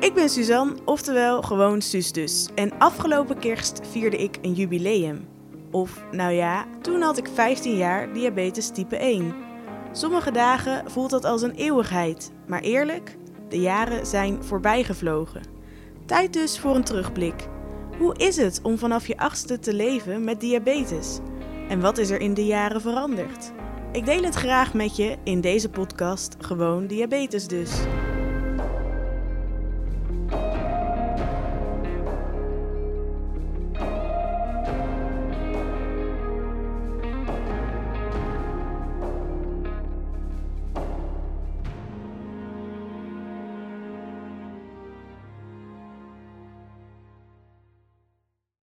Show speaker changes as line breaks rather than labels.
Ik ben Suzanne, oftewel gewoon Suus dus. En afgelopen kerst vierde ik een jubileum. Of, nou ja, toen had ik 15 jaar diabetes type 1. Sommige dagen voelt dat als een eeuwigheid, maar eerlijk, de jaren zijn voorbijgevlogen. Tijd dus voor een terugblik. Hoe is het om vanaf je achtste te leven met diabetes? En wat is er in de jaren veranderd? Ik deel het graag met je in deze podcast Gewoon Diabetes dus.